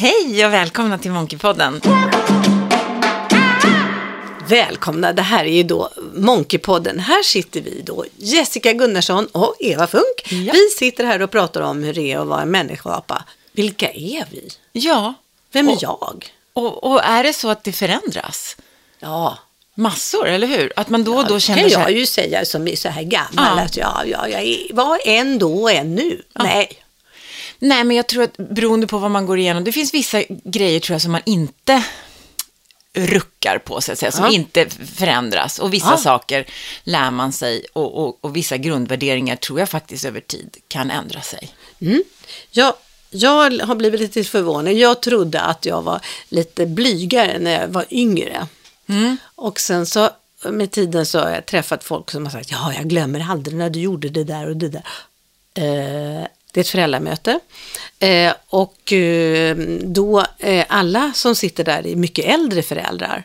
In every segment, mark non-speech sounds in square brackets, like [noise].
Hej och välkomna till Monkeypodden. Välkomna, det här är ju då Monkeypodden. Här sitter vi då, Jessica Gunnarsson och Eva Funk. Ja. Vi sitter här och pratar om hur det är att vara en människoapa. Vilka är vi? Ja, Vem är Och- jag? och, och är det så att det förändras? Ja, Massor, eller hur? Att man då och då det känner kan så jag här, ju säga som är så här gammal. Ja. Att ja, ja, jag är, var en då och en nu. Nej. Nej, men jag tror att beroende på vad man går igenom, det finns vissa grejer tror jag som man inte ruckar på, så att säga, som Ja. inte förändras. Och vissa Ja. saker lär man sig och, och, och vissa grundvärderingar tror jag faktiskt över tid kan ändra sig. Mm. Jag, jag har blivit lite förvånad. Jag trodde att jag var lite blygare när jag var yngre. Mm. Och sen så med tiden så har jag träffat folk som har sagt ja, jag glömmer aldrig när du gjorde det där och det där. Eh, det är ett föräldramöte. Eh, och eh, då, eh, alla som sitter där är mycket äldre föräldrar.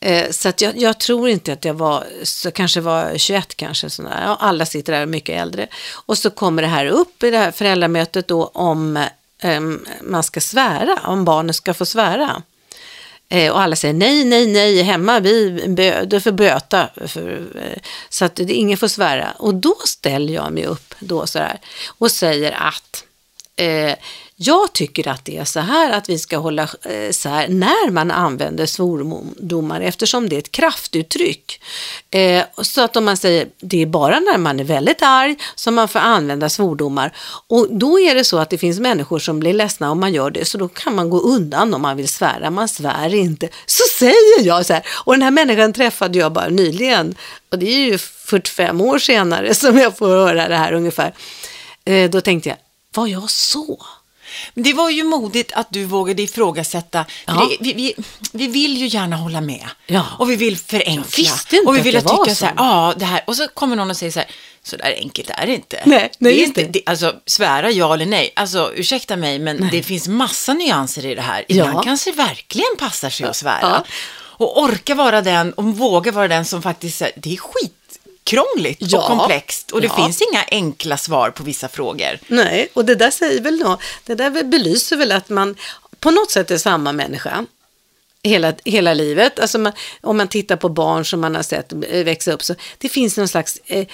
Eh, så att jag, jag tror inte att jag var, så kanske var 21 kanske, sådär. Ja, alla sitter där och är mycket äldre. Och så kommer det här upp i det här föräldramötet då om eh, man ska svära, om barnen ska få svära. Eh, och alla säger nej, nej, nej, hemma, vi bö, du får böta. För, eh, så att det, ingen får svära. Och då ställer jag mig upp då så och säger att eh, jag tycker att det är så här att vi ska hålla eh, så här när man använder svordomar eftersom det är ett kraftuttryck. Eh, så att om man säger det är bara när man är väldigt arg som man får använda svordomar. Och då är det så att det finns människor som blir ledsna om man gör det så då kan man gå undan om man vill svära. Man svär inte. Så säger jag så här. Och den här människan träffade jag bara nyligen. Och det är ju 45 år senare som jag får höra det här ungefär. Eh, då tänkte jag, var jag så? Det var ju modigt att du vågade ifrågasätta. Ja. det, vi, vi, vi vill ju gärna hålla med. Ja. Och vi vill förenkla. Och vi vill det att var tycka så här, så. ja, det här. Och så kommer någon och säger så här, så där enkelt är det inte. Nej, nej, det är inte, det. det, alltså, svära ja eller nej. Alltså, ursäkta mig, men det finns massa nyanser i det här. Ibland Ja. kanske det verkligen passar sig att svära. Och orka vara den, och våga vara den som faktiskt, det är skitkrångligt Ja. och komplext. Och det Ja. finns inga enkla svar på vissa frågor. Nej, och det där säger väl då, det där belyser väl att man på något sätt är samma människa. Hela, hela livet. Alltså man, om man tittar på barn som man har sett växa upp så det finns någon slags eh,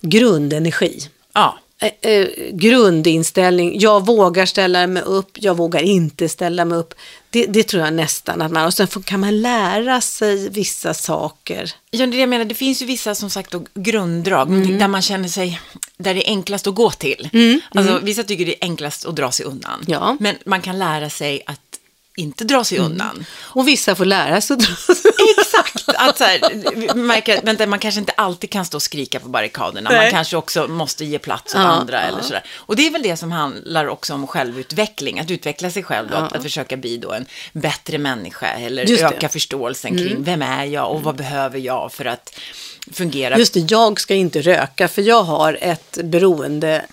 grundenergi. Ja. Eh, eh, grundinställning, jag vågar ställa mig upp, jag vågar inte ställa mig upp. Det, det tror jag nästan att man, och sen får, kan man lära sig vissa saker. Ja, det jag menar. Det finns ju vissa som sagt då, grunddrag, Mm. där man känner sig, där det är enklast att gå till. Alltså, vissa tycker det är enklast att dra sig undan. Mm. Ja. Men man kan lära sig att inte dra sig Mm. undan. Och vissa får lära sig att [laughs] Exakt! Att så här, märka, vänta, man kanske inte alltid kan stå och skrika på barrikaderna. Man Nej. kanske också måste ge plats åt Ja, andra. ja. Eller sådär. Och det är väl det som handlar också om självutveckling. Att utveckla sig själv då, att, att försöka bli då en bättre människa. Eller Just det. Mm. öka förståelsen kring vem är jag och vad behöver jag för att fungera Just det, jag ska inte röka för jag har ett beroende.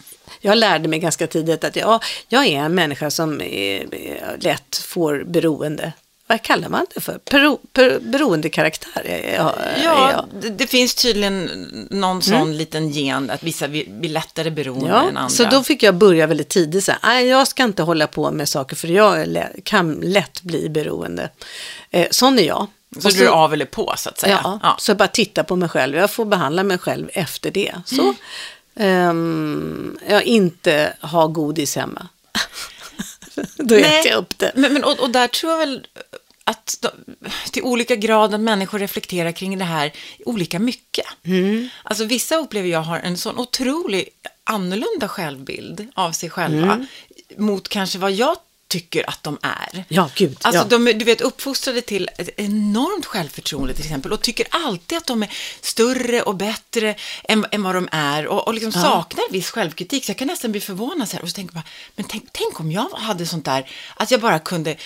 Jag lärde mig ganska tidigt att jag, jag är en människa som är, är lätt får beroende. Vad kallar man det för? Bero, per, beroendekaraktär Ja, jag. det, det finns tydligen någon sån liten gen att vissa blir lättare beroende än Ja, andra. så då fick jag börja väldigt tidigt. Så här, "Nej, jag ska inte hålla på med saker för jag kan lätt bli beroende. Eh, sån är jag. så Och du är av eller på så att säga. Ja, Ja. så jag bara titta på mig själv. Jag får behandla mig själv efter det. Så ehm, jag inte har godis hemma. [laughs] Då Nej, äter jag upp det. Men, men, och, och där tror jag väl att de, till olika grad att människor reflekterar kring det här olika mycket. Mm. Alltså vissa upplever jag har en sån otrolig annorlunda självbild av sig själva Mm. mot kanske vad jag tycker att de är. Ja, gud. Alltså ja. de är, du vet, uppfostrade till ett enormt självförtroende till exempel och tycker alltid att de är större och bättre än, än vad de är och, och liksom saknar viss självkritik. Så jag kan nästan bli förvånad så här, och så tänker jag bara, men tänk, tänk om jag hade sånt där, att jag bara kunde eh,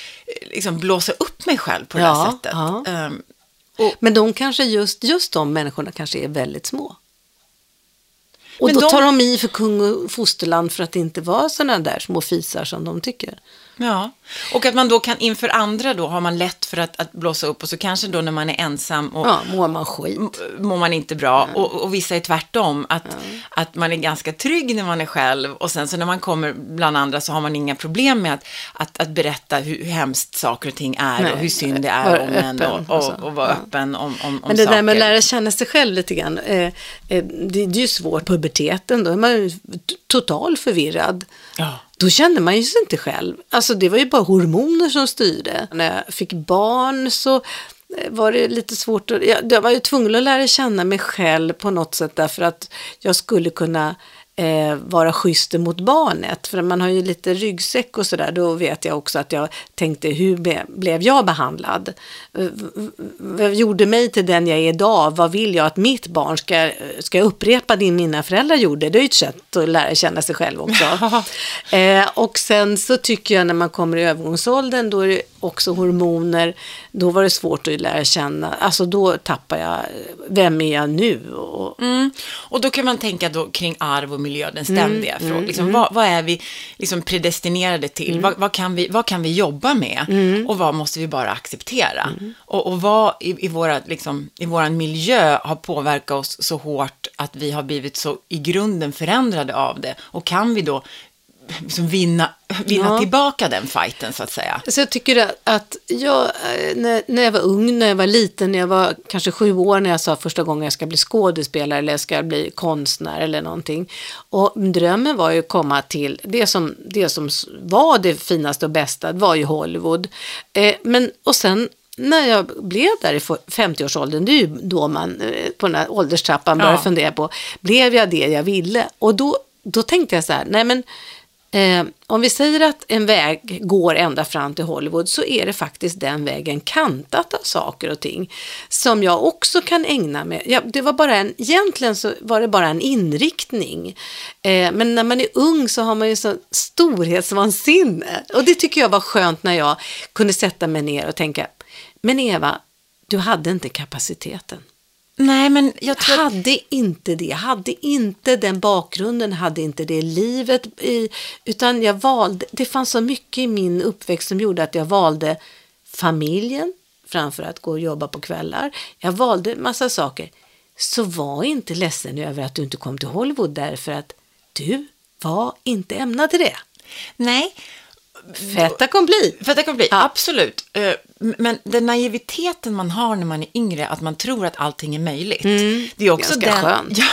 liksom blåsa upp mig själv på det Ja, här sättet. ja. Ehm, Men de kanske just, just de människorna kanske är väldigt små. Och Men då de- tar de i för kung och fosterland för att inte vara sådana där små fisar som de tycker. Ja, och att man då kan inför andra då har man lätt för att, att blåsa upp och så kanske då när man är ensam och Ja, mår man skit. mår man inte bra. Och, och vissa är tvärtom, att, att man är ganska trygg när man är själv och sen så när man kommer bland andra så har man inga problem med att, att, att berätta hur, hur hemskt saker och ting är Nej, och hur synd det är om en och, och och, vara Ja. öppen om, om, om Men det saker. där med att lära känna sig själv lite grann, eh, eh, det, det är ju svårt. Puberteten, då är man ju total förvirrad. Ja. Då kände man ju sig inte själv. Alltså det var ju bara hormoner som styrde. När jag fick barn så eh, var det lite svårt att, jag, jag var ju tvungen att lära känna mig själv på något sätt därför att jag skulle kunna eh, vara schysst mot barnet. För man har ju lite ryggsäck och sådär. Då vet jag också att jag tänkte hur be, blev jag behandlad? Eh, Vad gjorde mig till den jag är idag? Vad vill jag att mitt barn ska, ska upprepa det mina föräldrar gjorde? Det är ju ett sätt att lära känna sig själv också. [laughs] eh, och sen så tycker jag när man kommer i övergångsåldern då är det också hormoner. Då var det svårt att lära känna. Alltså då tappar jag, vem är jag nu? Och, Mm. Och då kan man tänka då kring arv och miljö, den Mm, ständiga frågan. Liksom, vad, vad är vi liksom predestinerade till? Mm. Vad, vad, kan vi, vad kan vi jobba med? Och vad måste vi bara acceptera? Mm. Och, och vad i, i, våra, liksom, i våran miljö har påverkat oss så hårt att vi har blivit så i grunden förändrade av det? Och kan vi då liksom vinna, vinna Ja. tillbaka den fighten så att säga? Så jag tycker att- att jag, eh, när, när jag var ung, när jag var liten, när jag var kanske sju år, när jag sa första gången jag ska bli skådespelare eller jag ska bli konstnär eller någonting. Och drömmen var ju att komma till det som, det som var det finaste och bästa, var ju Hollywood. Eh, men, och sen när jag blev där i f- 50-årsåldern, det är ju då man eh, på den här ålderstrappan börjar Ja. fundera på, blev jag det jag ville? Och då, då tänkte jag så här, nej men Eh, om vi säger att en väg går ända fram till Hollywood så är det faktiskt den vägen kantat av saker och ting som jag också kan ägna mig. Ja, det var bara en, egentligen så var det bara en inriktning. Eh, men när man är ung så har man ju så storhetsvansinne. Och det tycker jag var skönt när jag kunde sätta mig ner och tänka, men Eva, du hade inte kapaciteten. Nej, men jag tror Hade inte det, hade inte den bakgrunden, hade inte det livet i, utan jag valde, det fanns så mycket i min uppväxt som gjorde att jag valde familjen framför att gå och jobba på kvällar. Jag valde massa saker. Så var inte ledsen över att du inte kom till Hollywood därför att du var inte ämnad till det. nej, Att det kan bli, Ja. absolut. Eh, Men den naiviteten man har när man är yngre, att man tror att allting är möjligt. det är också Mm. ganska den, skönt. Ja,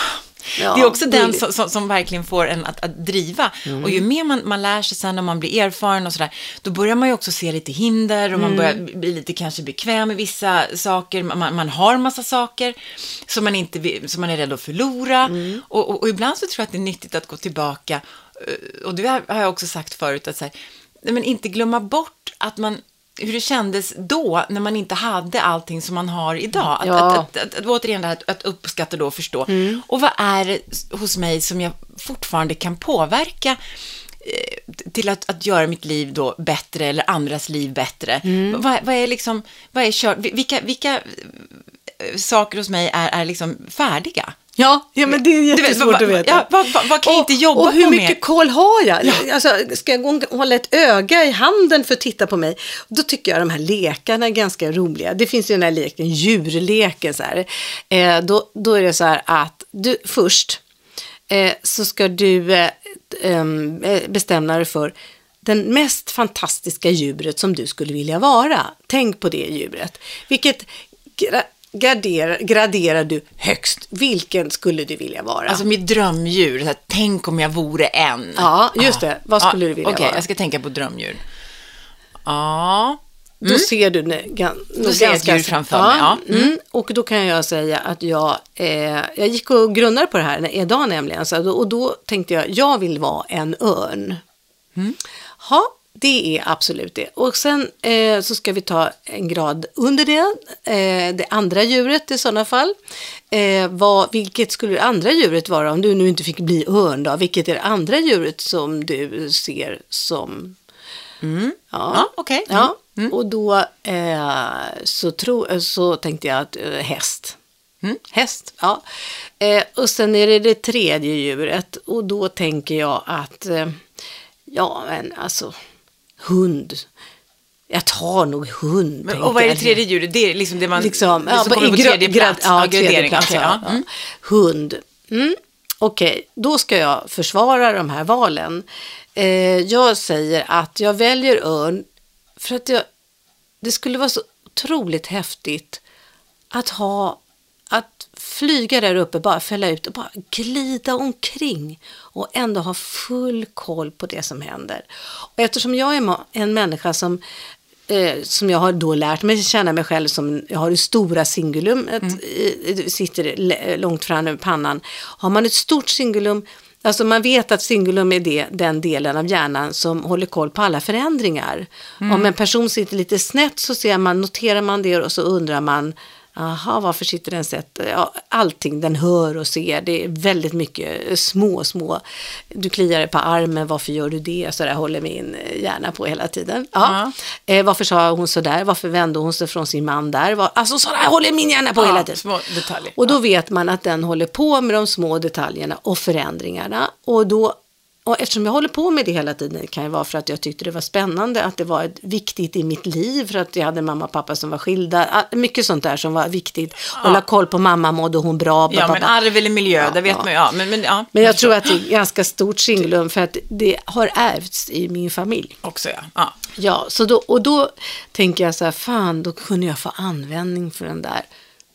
Ja, det är också den som, som, som verkligen får en att, att driva. Mm. Och ju mer man, man lär sig sen när man blir erfaren och sådär, då börjar man ju också se lite hinder och man Mm. börjar bli lite kanske bekväm med vissa saker. Man, man har massa saker som man, inte, som man är rädd att förlora. Mm. Och, och, och ibland så tror jag att det är nyttigt att gå tillbaka. eh, Och det har har jag också sagt förut, att så här, nej, men inte glömma bort att man hur det kändes då när man inte hade allting som man har idag. Att, Ja. att, att, att, återigen det här att, att uppskatta då och förstå. Och vad är det hos mig som jag fortfarande kan påverka eh, till att, att göra mitt liv då bättre eller andras liv bättre? Vad, vad är liksom, vad är kör, vilka, vilka eh, saker hos mig är, är liksom färdiga? Ja, ja men det är Du vet, jättesvårt vad- att veta. ja, vad- vad- vad kan jag inte jobba och hur på mycket mer? koll har jag? Alltså, ska jag och hålla ett öga i handen för att titta på mig? Då tycker jag de här lekarna är ganska roliga. Det finns ju den här leken, djurleken. Så här. Eh, då, då är det så här att du först eh, så ska du eh, em, eh, bestämma dig för den mest fantastiska djuret som du skulle vilja vara. Tänk på det djuret. Vilket graderar, graderar du högst? Vilken skulle du vilja vara? Alltså mitt drömdjur, här, tänk om jag vore en. Ja, just det. Vad skulle du vilja Okej, vara? jag ska tänka på drömdjur. Ja, Då ser du ne- gan, Då ser jag ett djur framför mig, ja. Mm. Och då kan jag säga att jag, eh, jag gick och grundade på det här idag nämligen. Så, och då tänkte jag, jag vill vara en örn. Mm. Ja, det är absolut det. Och sen eh, så ska vi ta en grad under det, eh, det andra djuret i sådana fall. Eh, vad, vilket skulle det andra djuret vara om du nu inte fick bli örn då? Vilket är det andra djuret som du ser som Ja, okej. Ja, och då eh, så, tro, så tänkte jag att eh, häst. Häst, ja. Eh, och sen är det det tredje djuret och då tänker jag att, ja men alltså, hund. Jag tar nog hund. Men, och vad är det tredje djuret? Det är liksom det man Liksom, det som ja, kommer på tredje plats. Ja, tredje plats, Okej, ja. ja. Mm. Hund. Mm. Okej, då ska jag försvara de här valen. Eh, jag säger att jag väljer örn för att jag, det skulle vara så otroligt häftigt att ha att flyga där uppe, bara fälla ut och bara glida omkring och ändå ha full koll på det som händer. Och eftersom jag är en människa som eh, som jag har då lärt mig känna mig själv som, jag har det stora singulumet, i- sitter långt fram över pannan. Har man ett stort singulum, alltså man vet att singulum är det, den delen av hjärnan som håller koll på alla förändringar. Om en person sitter lite snett så ser man, noterar man det och så undrar man, Aha, varför sitter den snett? Ja, allting, den hör och ser. Det är väldigt mycket små, små. Du kliar dig på armen, varför gör du det? Så där håller min hjärna på hela tiden. Ja. Eh, varför sa hon så där? Varför vände hon sig från sin man där? Var, alltså så där håller min hjärna på Ja, hela tiden. små detaljer. Och då vet man att den håller på med de små detaljerna och förändringarna. Och, då, och eftersom jag håller på med det hela tiden kan det vara för att jag tyckte det var spännande, att det var viktigt i mitt liv, för att jag hade mamma och pappa som var skilda. Ah, Mycket sånt där som var viktigt. Hålla koll på mamma, mådde hon bra? Ja, Ba, men arv eller miljö, Ja, det vet ja. man ju. Ja, men, men, ja, Men jag tror att det är ganska stort singulum för att det har ärvts i min familj. Också ja. ja. Ja, så då, och då tänker jag så här, fan, då kunde jag få användning för den där.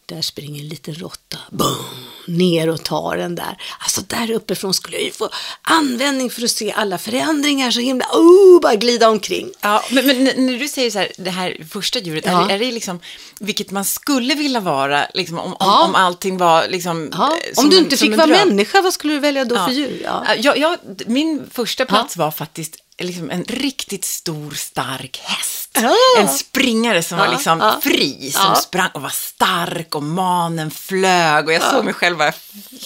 Där springer en liten råtta, boom, ner och tar den där. Alltså där uppifrån skulle jag ju få användning för att se alla förändringar så himla, oh, bara glida omkring. Ja, men, men när du säger så här, det här första djuret, Ja. är, det- är det liksom vilket man skulle vilja vara, liksom, om, om, Ja. om allting var liksom... Ja, eh, om du en- inte fick vara människa, vad skulle du välja då för djur? Ja. Ja, jag, jag, min första plats var faktiskt liksom en riktigt stor, stark häst. Ja. En springare som var Ja, liksom ja. fri, som sprang och var stark och manen flög och jag såg mig själv bara fritt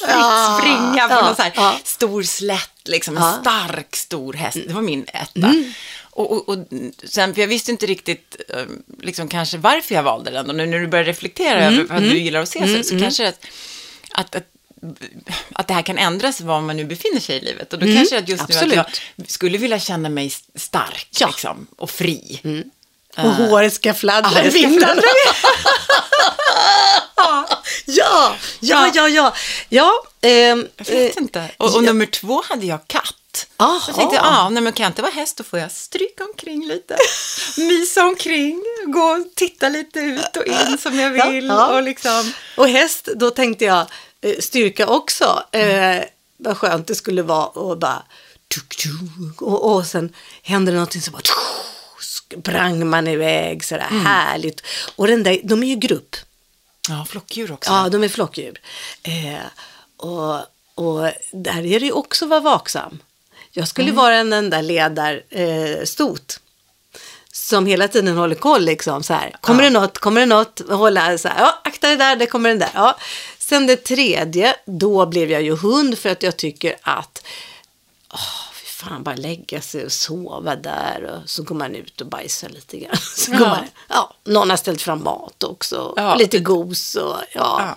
springa på någon så här stor slätt, liksom en. Mm. stark, stor häst. Det var min etta. Och, och, och sen, för jag visste inte riktigt eh, liksom kanske varför jag valde den och nu när du börjar reflektera Mm, över att du gillar att se så, så kanske det att, att att det här kan ändras var man nu befinner sig i livet. Och då kanske det att just nu absolut. att jag skulle vilja känna mig stark Ja. liksom, och fri. Och håret ska fladdra Ja, i fladdra. [laughs] [laughs] Ja, ja, ja, ja. Ja, ehm, Jag vet eh, inte. Och, och nummer två hade jag katt. Aha. Jag tänkte, ja, nej, men kan jag inte vara häst då får jag stryka omkring lite. [laughs] Mysa omkring, gå och titta lite ut och in som jag vill. Ja, ja. Och liksom, Och häst, då tänkte jag eh, styrka också. Eh, vad skönt det skulle vara och bara tuk, tuk, och, och sen händer det någonting så bara tuk, sprang man iväg sådär härligt. Och den där, de är ju grupp. ja, flockdjur också. Ja, de är flockdjur. Eh, och, och där är det ju också att vara vaksam. Jag skulle vara den där ledar eh, som hela tiden håller koll liksom så här. Kommer det något, kommer det något, hålla så här, ja, akta dig där, det kommer den där. Ja. Sen det tredje, då blev jag ju hund för att jag tycker att, fy fan, bara lägga sig och sova där och så går man ut och bajsar lite grann. [laughs] Så går Ja. man, ja, någon har ställt fram mat också, Ja. lite gos och ja. Ja.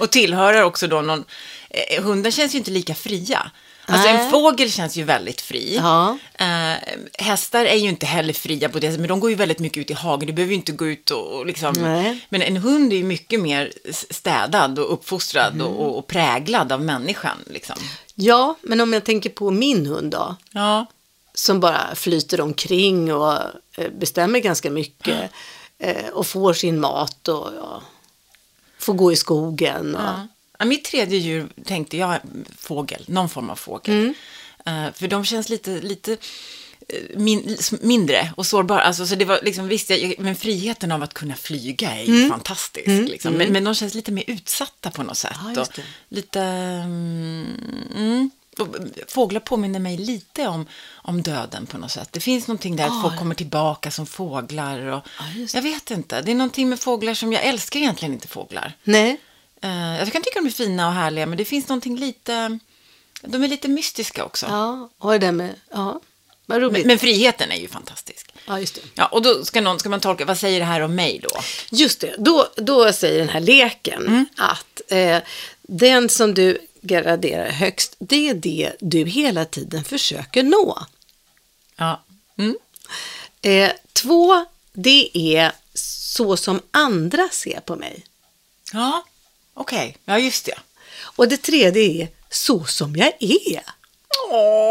Och tillhörer också då någon... Eh, hundar känns ju inte lika fria. Alltså en fågel känns ju väldigt fri. Ja. Eh, hästar är ju inte heller fria på det sättet, men de går ju väldigt mycket ut i hagen. Du behöver ju inte gå ut och, och liksom... Nej. Men en hund är ju mycket mer städad och uppfostrad Mm. och, och präglad av människan. Liksom. Ja, men om jag tänker på min hund då, Ja. som bara flyter omkring och eh, bestämmer ganska mycket eh, och får sin mat och ja, får gå i skogen. Och, Ja. Mitt tredje djur tänkte jag fågel, någon form av fågel. Mm. Eh, för de känns lite, lite eh, min, mindre och sårbara. Alltså, så det var liksom, visst, jag, men friheten av att kunna flyga är ju Mm. fantastisk. Liksom. Men, men de känns lite mer utsatta på något sätt. Ja, och lite... Mm, mm, och fåglar påminner mig lite om, om döden på något sätt. Det finns någonting där att Ah. folk kommer tillbaka som fåglar. Och, just jag vet inte, det är någonting med fåglar som jag älskar egentligen inte fåglar. Nej, Eh, jag kan tycka de är fina och härliga, men det finns någonting lite... De är lite mystiska också. ja, och det där med, ja, vad roligt. Men, men friheten är ju fantastisk. ja, just det. Ja, och då ska, någon, ska man tolka, vad säger det här om mig då? Just det, då, då säger den här leken Mm. att eh, den som du graderar högst, det är det du hela tiden försöker nå. Ja. Mm. Eh, två, det är så som andra ser på mig. Ja, okej. Ja, just det. Och det tredje är så som jag är. [laughs]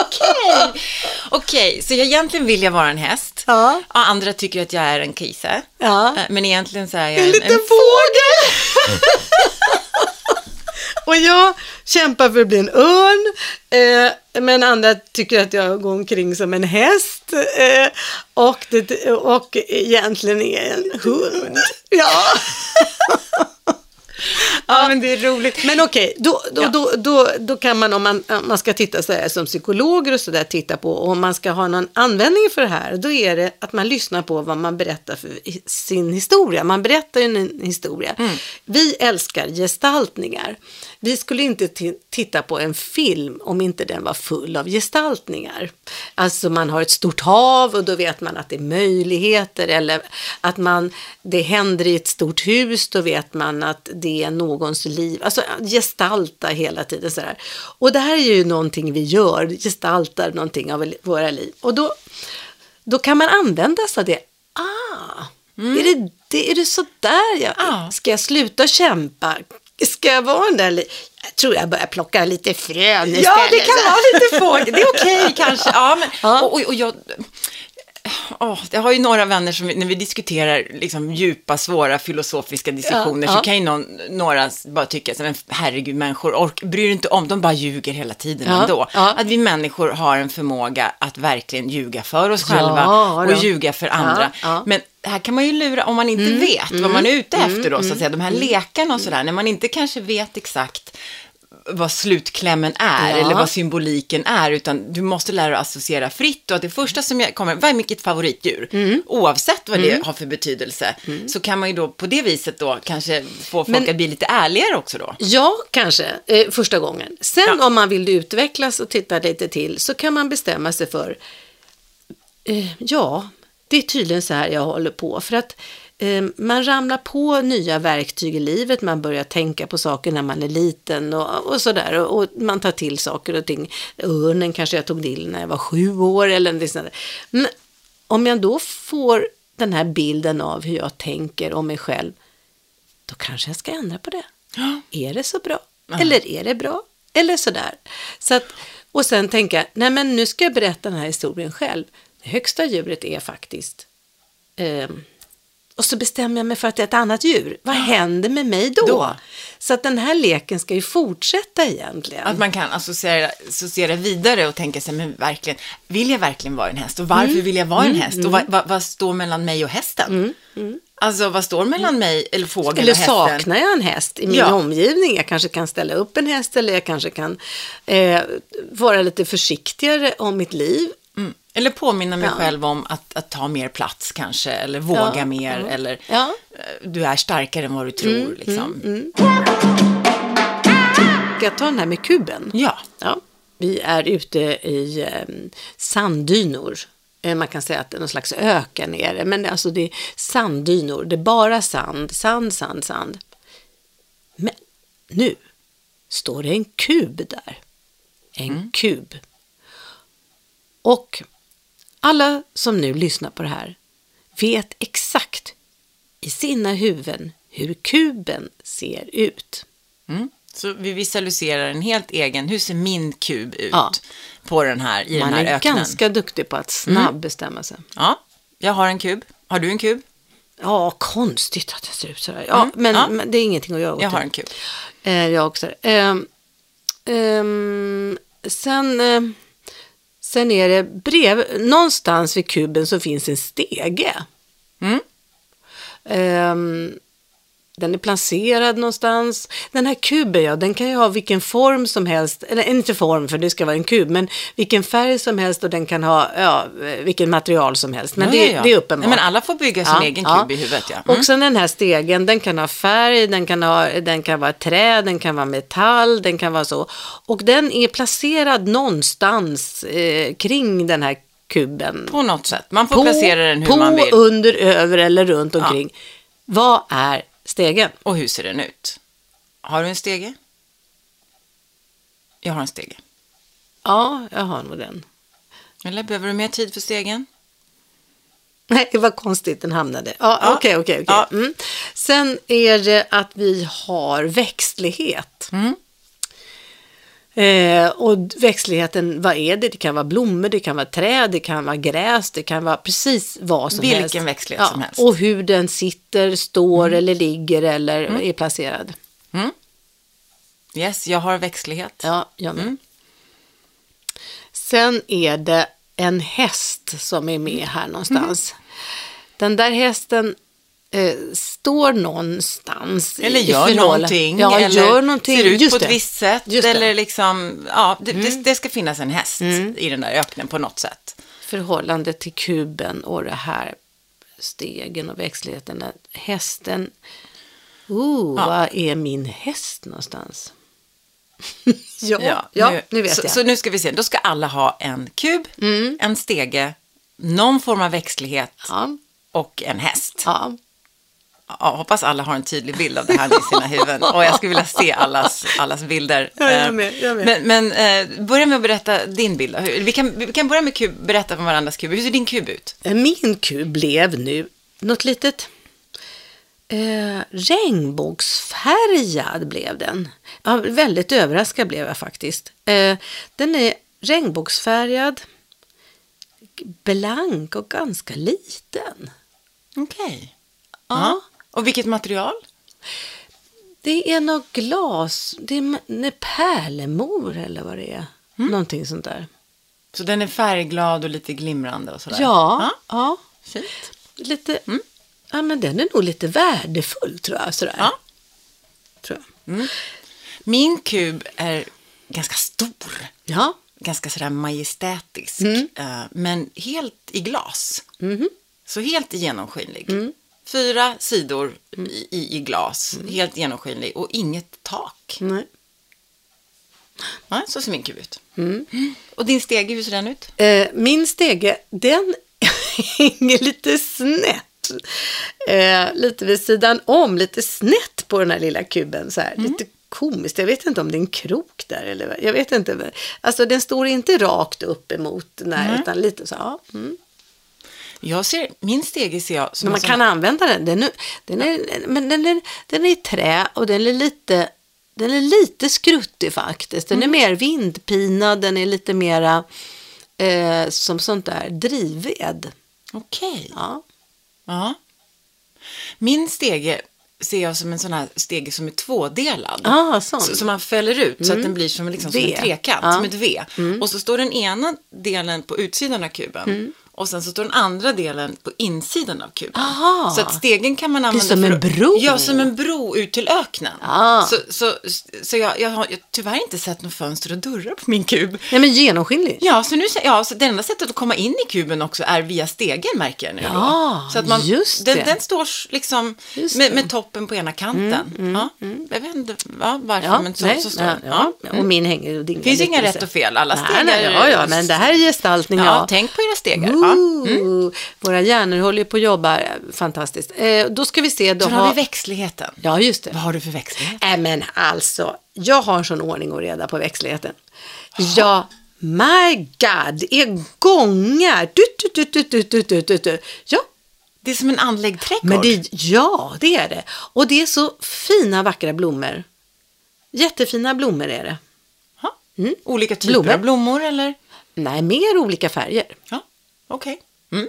Okej. Okej, så jag egentligen vill jag vara en häst. Ja. Och andra tycker att jag är en kise. Ja. Eh, Men egentligen så är jag En en, liten en fågel! [laughs] Och jag kämpar för att bli en örn, eh, men andra tycker att jag går omkring som en häst eh, och, det, och egentligen är en hund. Ja. [laughs] Ja, men det är roligt. Men okej, då, då, Ja. då, då, då kan man om man, om man ska titta så här som psykologer och så där titta på och om man ska ha någon användning för det här, då är det att man lyssnar på vad man berättar för sin historia. Man berättar ju en historia. Vi älskar gestaltningar. Vi skulle inte ti- titta på en film om inte den var full av gestaltningar. Alltså man har ett stort hav och då vet man att det är möjligheter eller att man, det händer i ett stort hus, då vet man att det är någons liv. Alltså gestalta hela tiden sådär. Och det här är ju någonting vi gör, gestaltar någonting av våra liv. Och då, då kan man använda sig av det. Ah, är, det, det, är det så där jag... Ja. Ska jag sluta kämpa? Ska jag vara den där... Jag tror jag börjar plocka lite frön istället. Ja, det kan vara lite fågel. Det är okej kanske. [laughs] Ja, men, Ja. Och, och jag, åh, jag har ju några vänner som, när vi diskuterar liksom, djupa, svåra filosofiska diskussioner, Ja, så ja. kan ju någon, några bara tycka, men herregud, människor ork, bryr inte om, de bara ljuger hela tiden Ja, ändå. Att vi människor har en förmåga att verkligen ljuga för oss själva och ljuga för andra. Men här kan man ju lura, om man inte vet vad man är ute efter då, så att säga, de här lekarna och sådär, när man inte kanske vet exakt vad slutklämmen är Ja. eller vad symboliken är, utan du måste lära dig att associera fritt och att det första som jag kommer, vad är mitt favoritdjur? Mm. Oavsett vad det har för betydelse, så kan man ju då på det viset då kanske få folk Men- att bli lite ärligare också då. Ja, kanske eh, första gången. Sen Ja. om man vill utvecklas och titta lite till så kan man bestämma sig för, eh, ja, det är tydligen så här jag håller på. För att man ramlar på nya verktyg i livet, man börjar tänka på saker när man är liten och, och sådär. Och, och man tar till saker och ting. Örnen kanske jag tog till när jag var sju år eller något sånt. Men om jag då får den här bilden av hur jag tänker om mig själv, då kanske jag ska ändra på det. Är det så bra? Eller är det bra? Eller sådär. Så att, och sen tänka, nej men nu ska jag berätta den här historien själv. Det högsta djuret är faktiskt... ehm, och så bestämmer jag mig för att det är ett annat djur. Vad händer med mig då? Då? Så att den här leken ska ju fortsätta egentligen. Att man kan associera, associera vidare och tänka sig, men verkligen, vill jag verkligen vara en häst? Och varför Mm. vill jag vara en häst? Och vad, vad, vad står mellan mig och hästen? Alltså, vad står mellan mig, eller fågeln Mm. Eller och hästen? saknar jag en häst i min Ja. omgivning? Jag kanske kan ställa upp en häst eller jag kanske kan eh, vara lite försiktigare om mitt liv. Mm. Eller påminna mig Ja. själv om att, att ta mer plats kanske, eller våga Ja, mer, ja. eller eh, du är starkare än vad du tror. liksom. Ska jag ta den här med kuben? Ja, Ja, vi är ute i eh, sanddynor. Eh, Man kan säga att det är någon slags öken men det, alltså det är sanddynor. Det är bara sand, sand, sand, sand. Men nu står det en kub där. En kub. Och alla som nu lyssnar på det här vet exakt i sina huvuden hur kuben ser ut. mm. så vi visualiserar en helt egen, hur ser min kub ut Ja. på den här, i Man den här är öknen? ganska duktig på att snabbbestämma sig. Ja, jag har en kub. Har du en kub? Ja, konstigt att det ser ut sådär. Ja, Mm, men, ja. men det är ingenting att göra åt Jag har en kub. Eh, jag också. Ehm, ehm, sen, eh, sen är det brev. Någonstans vid kuben så finns en stege. Mm. Ehm, den är placerad någonstans. Den här kuben, ja, den kan ju ha vilken form som helst. Eller inte form, för det ska vara en kub. Men vilken färg som helst och den kan ha ja, vilken material som helst. Men Ja, det, ja, det är uppenbart. Nej, men alla får bygga sin egen kub i huvudet, ja. Mm. Och sen den här stegen, den kan ha färg, den kan, ha, den kan vara trä, den kan vara metall, den kan vara så. Och den är placerad någonstans eh, kring den här kuben. På något sätt. Man får placera den hur på, man vill. under, över eller runt omkring. Vad är stegen? Och hur ser den ut? Har du en stege? Jag har en stege. Ja, jag har nog den. Eller behöver du mer tid för stegen? Nej, det var konstigt den hamnade. Ja, Ja. okej, okej, okej. Ja. Mm. Sen är det att vi har växtlighet. Mm. Eh, och växtligheten, vad är det? Det kan vara blommor, det kan vara träd, det kan vara gräs, det kan vara precis vad som Vilken helst. växtlighet som helst. Och hur den sitter, står eller ligger eller är placerad. Yes, jag har växtlighet. Ja, jag med. Mm. Sen är det en häst som är med här någonstans. Den där hästen eh, står någonstans. Eller gör någonting. Ja, eller gör någonting. ser ut Just på ett det. visst sätt. Just det. Mm. Eller liksom, ja, det, det, det ska finnas en häst i den där öknen på något sätt. förhållande till kuben och det här stegen och växtligheten. Hästen, oh, Ja. vad är min häst någonstans? [laughs] ja, ja, nu, vet så, jag. Så nu ska vi se, då ska alla ha en kub, en stege, någon form av växtlighet ja, och en häst. ja. Ja, hoppas alla har en tydlig bild av det här i sina huvuden. Och jag skulle vilja se allas, allas bilder. Ja, jag Eh, med, jag med. Men, men eh, börja med att berätta din bild. Vi kan, vi kan börja med kub, berätta om varandras kub. Hur ser din kub ut? Min kub blev nu något litet eh, regnbågsfärgad blev den. Ja, väldigt överraskad blev jag faktiskt. Eh, den är regnbågsfärgad, blank och ganska liten. Okej. Ja. Och vilket material? Det är något glas, det är pärlemor eller vad det är. Någonting sånt där. Så den är färgglad och lite glimrande och sådär? Ja, ja. Fint. Lite, ja men den är nog lite värdefull tror jag. Sådär. Ja. Tror jag. Min kub är ganska stor. Ja. Ganska sådär majestätisk. Mm. eh, Men helt i glas. Mhm. Så helt genomskinlig. Mm. Fyra sidor i, i, i glas. Helt genomskinlig och inget tak. Nej. Ja, så ser min kub ut. Mm. Och din stege, hur ser den ut? Eh, min stege, den [laughs] hänger lite snett. Eh, lite vid sidan om, lite snett på den här lilla kuben. Så här. Lite komiskt. Jag vet inte om det är en krok där eller jag vet inte. Alltså den står inte rakt upp emot här, utan lite så. Ja. Mm. Jag ser, min stege ser jag som Men man sån- kan använda den. Den den är, men den är, den är i trä och den är lite, den är lite skruttig faktiskt. Den är mer vindpinad, den är lite mera eh, som sånt där drivved. Okej. Ja. Ja. Min stege ser jag som en sån här stege som är tvådelad. Ah. Så, så man fäller ut så att den blir som, liksom, som en trekant, Ja. som ett V. Och så står den ena delen på utsidan av kuben. Och sen så står den andra delen på insidan av kuben. Aha. Så att stegen kan man använda som en att- bro. Ja, som en bro ut till öknen. Ah. Så, så, så jag, jag har jag, tyvärr inte sett några fönster och dörrar på min kub. Nej, men genomskinlig. Ja, så, nu, ja, så det enda sättet att komma in i kuben också är via stegen märker jag nu. Ja, då. så att man, just den, det. den står liksom med, det. med toppen på ena kanten. ja, Jag vet inte ja, varför, Ja, men så, nej, så står den. ja. Ja. Och min hänger och dingar finns inga rätt och fel, alla Nej, stegar nej, ja, ja, men det här är gestaltning. Ja. tänk på era stegar. Ooh, Våra hjärnor håller ju på att jobba fantastiskt. Eh, då ska vi se. Då Så har vi växtligheten. Ja, just det. Vad har du för växtlighet? Nej, men alltså, jag har sån ordning och reda på växtligheten. Ja, my God, är gångar. Du, du, du, du, du, du, du, du. Ja, Det är som en andlig trädgård. men det, ja, det är det. Och det är så fina, vackra blommor. Jättefina blommor är det. Mm. Olika typer Blommor. av blommor eller? Nej, mer olika färger. Ja, okej. Mm.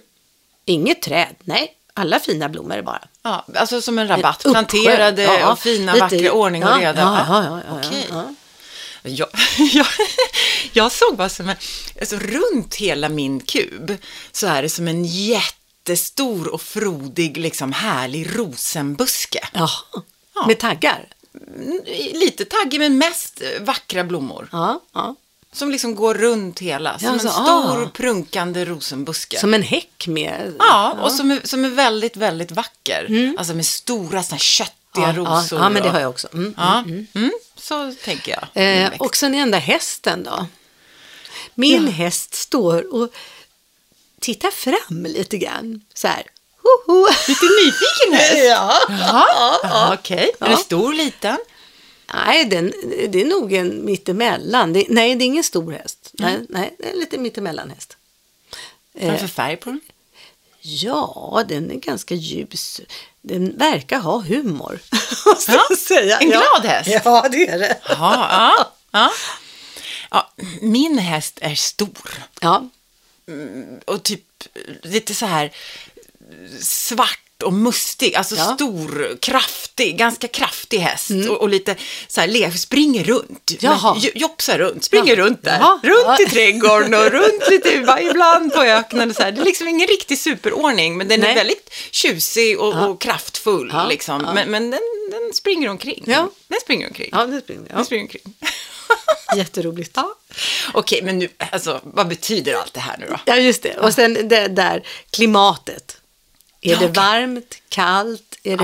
Inget träd, nej. Alla fina blommor bara. Ja, alltså som en rabatt. uppsjö. Planterade Ja, och fina, lite- vackra, ordning och ja, reda. ja, ja, ja, ja, Okej. ja. Jag, [laughs] jag, jag såg bara som en, alltså runt hela min kub så är det som en jättestor och frodig, liksom härlig rosenbuske. Ja. med taggar. Lite taggig men mest vackra blommor. Ja, ja. Som liksom går runt hela. Som Ja, en så, stor ah. prunkande rosenbuske. Som en häck med... Ja, och som är, som är väldigt, väldigt vacker. Alltså med stora såna köttiga ja, ja, rosor. ja, men det har jag också. Mm. Ja, mm, så tänker jag. Eh, och sen den där hästen då. Min Ja. häst står och tittar fram lite grann. Så här. Hoho. Lite nyfiken häst. [laughs] Ja. Jaha, ja, okej. Är Ja. det stor, liten? Nej, den, det är nog en mittemellan. Det, nej, det är ingen stor häst. Mm. Nej, nej, det är en lite mittemellan häst. Vad är det för färg på den? Ja, den är ganska ljus. Den verkar ha humor. [laughs] Ja, säga. en ja. glad häst. Ja, det är det. Ja, ja, ja. ja. Min häst är stor Ja, och typ lite så här svart och mustig, alltså Ja. stor, kraftig, ganska kraftig häst och, och lite så här, le- springer runt, Jaha. Jopsar runt, springer Ja. runt där, Jaha. runt Ja. i trädgården och runt [laughs] lite, ibland på öknen och så här. Det är liksom ingen riktig superordning, men den Nej. är väldigt tjusig och, och kraftfull liksom, men, men den, den springer omkring. Ja. Den springer omkring. ja det springer Den springer omkring. [laughs] Jätteroligt. Ja. Okej, men nu, alltså, vad betyder allt det här nu då? Ja, just det. Och sen det där klimatet. Är Ja, det okej. varmt, kallt, är det,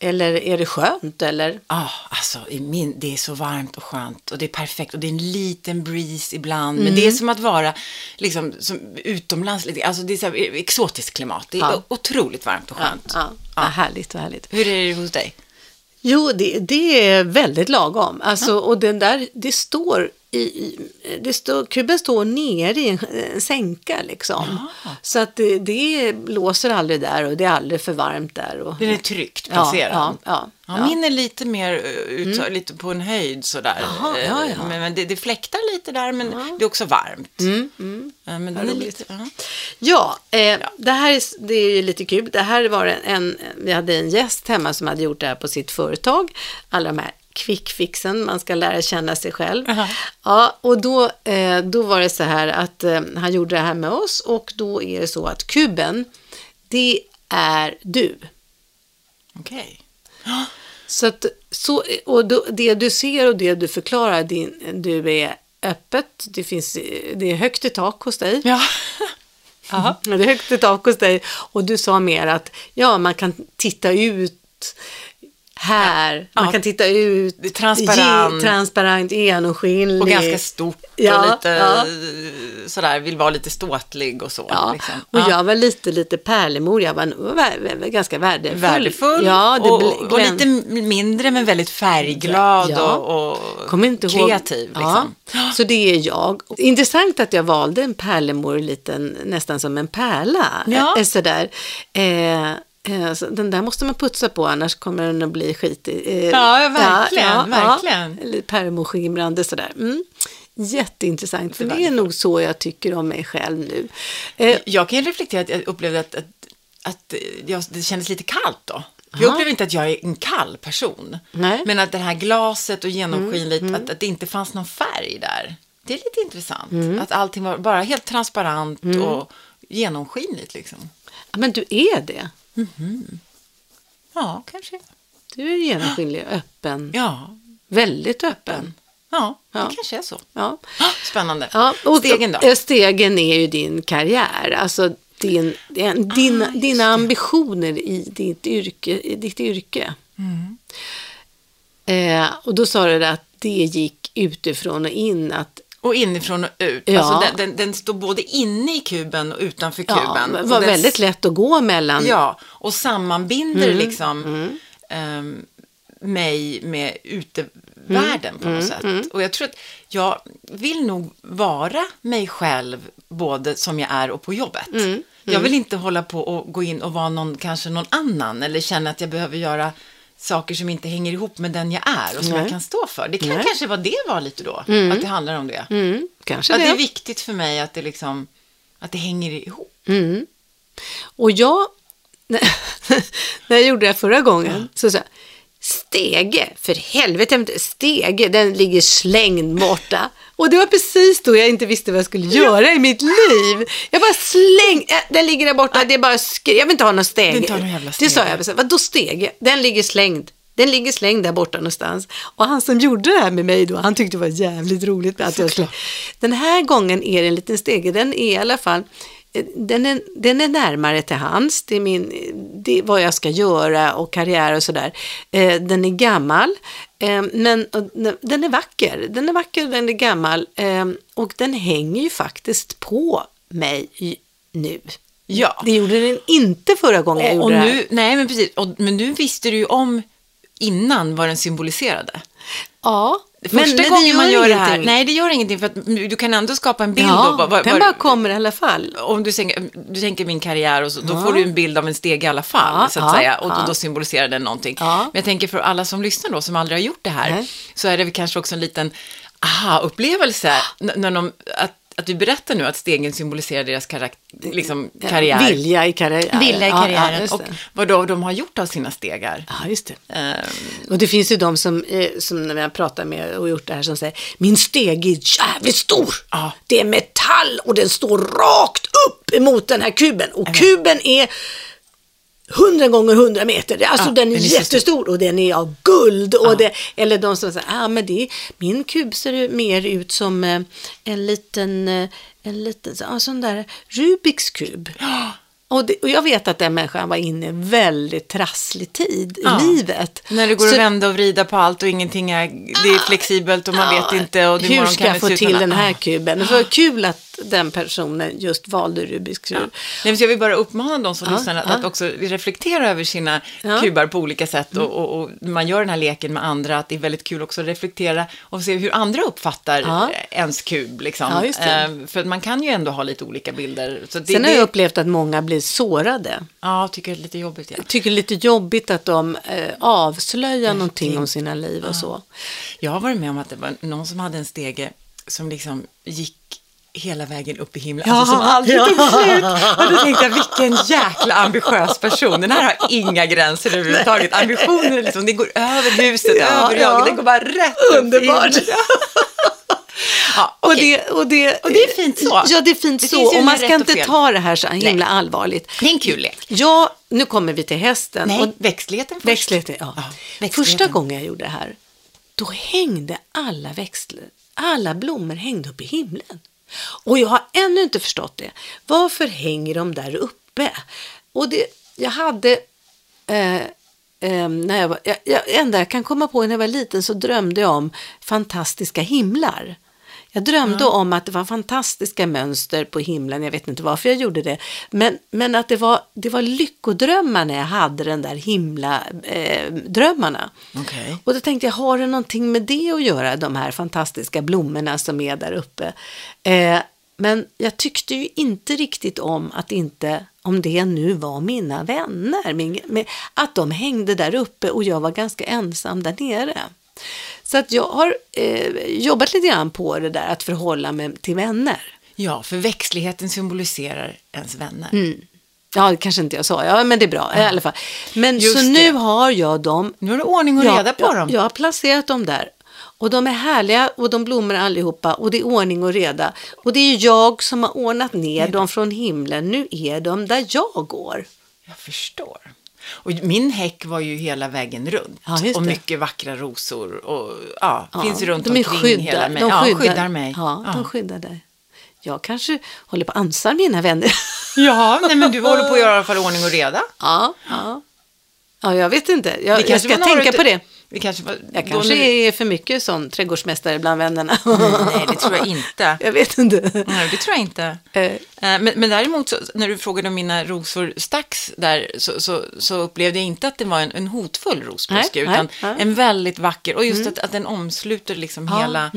Ja. eller är det skönt? Eller? Ja, alltså min, det är så varmt och skönt och det är perfekt och det är en liten breeze ibland. Men Mm. det är som att vara liksom, som utomlands, alltså det är så här, exotiskt klimat. Det är Ja. otroligt varmt och skönt. Ja, ja. härligt, vad härligt. Hur är det hos dig? Jo, det, det är väldigt lagom. Alltså, Och den där, det står i, det står, kuben står nere i en, en sänka liksom. Så att det, det blåser aldrig där och det är aldrig för varmt där. Och, Den är tryggt Ja, placerad. ja, ja, Ja, ja. Min är lite mer uh, ut, lite på en höjd sådär. Jaha, Eh, ja, ja. Men, men det, det fläktar lite där, men det är också varmt. Mm, Ja, men den är lite, ja. Ja, eh, det här är, det är ju lite kul. Det här var en, en, vi hade en gäst hemma som hade gjort det här på sitt företag. Alla de här quickfixen, man ska lära känna sig själv. Aha. Ja, och då, eh, då var det så här att eh, han gjorde det här med oss och då är det så att kuben, det är du. Okej. Så att, så, och då, det du ser och det du förklarar, din, du är öppet, det, finns, det är högt i tak hos dig. Ja. Jaha. [laughs] Ja, Det är högt i tak hos dig och du sa mer att ja, man kan titta ut här, man Ja. kan titta ut, Det är transparent. ge, transparent, genomskinlig. Och ganska stort Ja, och lite ja. sådär, vill vara lite ståtlig och så. Ja, liksom. och Ja. jag var lite, lite pärlemor, jag var vä- vä- ganska värdefull. Värdefull ja, det och, och lite mindre men väldigt färgglad Ja. och, och kreativ. Liksom. Så det är jag. Intressant att jag valde en pärlemor, liten, nästan som en pärla. Ja. Eh, Sådär. Eh, så den där måste man putsa på, annars kommer den att bli skitig. Eh, Ja, verkligen, verkligen. Eller pärlemorskimrande sådär. Mm. Jätteintressant, för Det är nog så jag tycker om mig själv nu. Eh, Jag kan reflektera att jag upplevde att, att, att jag, det kändes lite kallt då. Jag upplever inte att jag är en kall person. Nej. Men att det här glaset och genomskinligt, Mm, att, att det inte fanns någon färg där. Det är lite intressant. Mm. Att allting var bara helt transparent och genomskinligt liksom. ja, men du är det. Ja, kanske. Du är genomskinlig, öppen, Ja, väldigt öppen. ja, Ja. det kanske är så. Ja. Spännande. Ja, och Stegen då? eh, Stegen är ju din karriär, alltså din, din, din, Ah, dina det. ambitioner i ditt yrke. I ditt yrke. Mm. Eh, och då sa du att det gick utifrån och in, att Och inifrån och ut. Ja. Alltså den, den, den står både inne i kuben och utanför ja, kuben. det var den väldigt lätt att gå mellan. Ja, och sammanbinder Mm, liksom ehm, mig med utevärlden på Mm, något sätt. Och jag tror att jag vill nog vara mig själv både som jag är och på jobbet. Mm, Jag vill inte hålla på och gå in och vara någon, kanske någon annan eller känna att jag behöver göra saker som inte hänger ihop med den jag är och som Nej. jag kan stå för. Det kan Nej. kanske vara det var lite då, att det handlar om det. Mm, kanske Att det. det är viktigt för mig att det liksom, att det hänger ihop. Mm. Och jag, [laughs] när jag gjorde det förra gången, så sa jag, Stege, för helvete, stege, den ligger slängd borta. Och det var precis då jag inte visste vad jag skulle göra i mitt liv. Jag bara släng, äh, den ligger där borta, det är bara skri, jag vill inte ha någon vill inte ha någon jävla Det sa jag, precis. vadå stege? Den ligger slängd. Den ligger slängd där borta någonstans. Och han som gjorde det här med mig då, han tyckte det var jävligt roligt. Att jag. Den här gången är det en liten stege, den är i alla fall eh, den är, den är närmare till hands, det är, min, det är vad jag ska göra och karriär och sådär. Eh, den är gammal, eh, men och, den- är vacker. Den är vacker, den är gammal eh, och den hänger ju faktiskt på mig nu. Ja. Det gjorde den inte förra gången jag Och, gjorde och det här. nu, nej men precis, och, men nu visste du ju om innan vad den symboliserade. Ja, Första Men- gången gör man gör det här, ingenting. nej det gör ingenting för att du kan ändå skapa en bild. Ja, då, vad- vad- den bara kommer i alla fall. om du tänker, du tänker min karriär och så, då Ja. får du en bild av en steg i alla fall, Ja, så att ja, säga. Och då, då symboliserar den någonting. Men jag tänker för alla som lyssnar då, som aldrig har gjort det här, Nej. så är det väl kanske också en liten aha-upplevelse n- när de, att, att du berättar nu att stegen symboliserar deras karak- liksom, karriär. Vilja i karriären. Vilja i karriären Ja, och vad då de har gjort av sina stegar. Ja, just det. Ehm, Och det finns ju de som, eh, som när jag pratar med och gjort det här som säger min steg är jävligt stor. Ja. Det är metall och den står rakt upp emot den här kuben. Och kuben är 100 gånger 100 meter. Är Alltså Ja, den är, den är så jättestor och den är av guld. Och det, eller de som säger, ah, men det, min kub ser mer ut som eh, en liten, eh, en liten ah, sån där Rubiks kub. [gasps] Och, det, och jag vet att den människan var inne i en väldigt trasslig tid Ja. i livet. när det går Så- att vända och vrida på allt och ingenting är, det är flexibelt och man vet inte. Och Hur ska jag få till den här Ah. kuben? Det var kul att den personen just valde Rubiks kub. Nej, så jag vill bara uppmana de som Ja, lyssnar att, ja. att också reflektera över sina Ja. kubar på olika sätt. Mm. Och, och, och när man gör den här leken med andra, att det är väldigt kul också att reflektera och se hur andra uppfattar Ja. eh, ens kub. Liksom. Ja, just det. Eh, för att man kan ju ändå ha lite olika bilder. Så det, Sen har det, jag upplevt att många blir sårade. Ja, tycker det är lite jobbigt. Ja. Tycker det är lite jobbigt att de eh, avslöjar någonting om sina liv och så. Jag har varit med om att det var någon som hade en stege som liksom gick hela vägen upp i himlen, Ja, alltså som aldrig ja. tog slut. Och då tänkte jag, vilken jäkla ambitiös person. Den här har inga gränser överhuvudtaget. Ambitionen liksom, det går över huset, Ja, över ja. jag, den går bara rätt upp i Underbart. himlen. [laughs] Ja, Och, okej. det, och, det, Och det är fint så. Ja, det är fint Det så. Och man ska och inte ta det här så himla Nej. allvarligt. Det är en kul lek. Ja, nu kommer vi till hästen. Nej, Och växtligheten först. Växtligheten, ja. Ja, växtligheten. Första gången jag gjorde det här, då hängde alla växter, alla blommor hängde upp i himlen. Och jag har ännu inte förstått det. Varför hänger de där uppe? Och det, jag hade, eh, eh, när jag var, jag, jag, enda jag kan komma på när jag var liten så drömde jag om fantastiska himlar. Jag drömde om att det var fantastiska mönster på himlen, jag vet inte varför jag gjorde det. Men, men att det var, det var lyckodrömmar när jag hade den där himla eh, drömmarna. Okej. Och då tänkte jag, har det någonting med det att göra, de här fantastiska blommorna som är där uppe? Eh, men jag tyckte ju inte riktigt om att inte, om det nu var mina vänner, min, att de hängde där uppe och jag var ganska ensam där nere. Så att jag har eh, jobbat lite grann på det där att förhålla mig till vänner. Ja, för växtligheten symboliserar ens vänner. Mm. Ja, det kanske inte jag sa, ja men det är bra i alla fall. Men Just så det. nu har jag dem Nu har du ordning och reda på jag, dem. Jag har placerat dem där. Och de är härliga och de blommar allihopa och det är ordning och reda. Och det är jag som har ordnat ner dem från himlen. Nu är de där jag går. Jag förstår. Och min häck var ju hela vägen runt. Ja, och mycket vackra rosor. Och ja, Ja, finns runt de är omkring skyddar, hela mig. De ja, skyddar, skyddar mig. Ja, ja. de skyddar dig. Jag kanske håller på att ansa mina vänner. [laughs] ja nej, men du [laughs] håller på att göra i alla fall ordning och reda. ja, ja. ja, jag vet inte. Jag, jag ska tänka utav- på det. Vi kanske var, Jag kanske vi- är för mycket sån trädgårdsmästare bland vännerna. Nej, det tror jag inte. [laughs] jag vet inte. Nej, det tror jag inte. Eh. Eh, Men, men däremot, så, när du frågade om mina rosor stacks där, så, så, så upplevde jag inte att det var en, en hotfull rosbuske, utan nej, en väldigt vacker, och just att, att den omsluter liksom Ja, hela,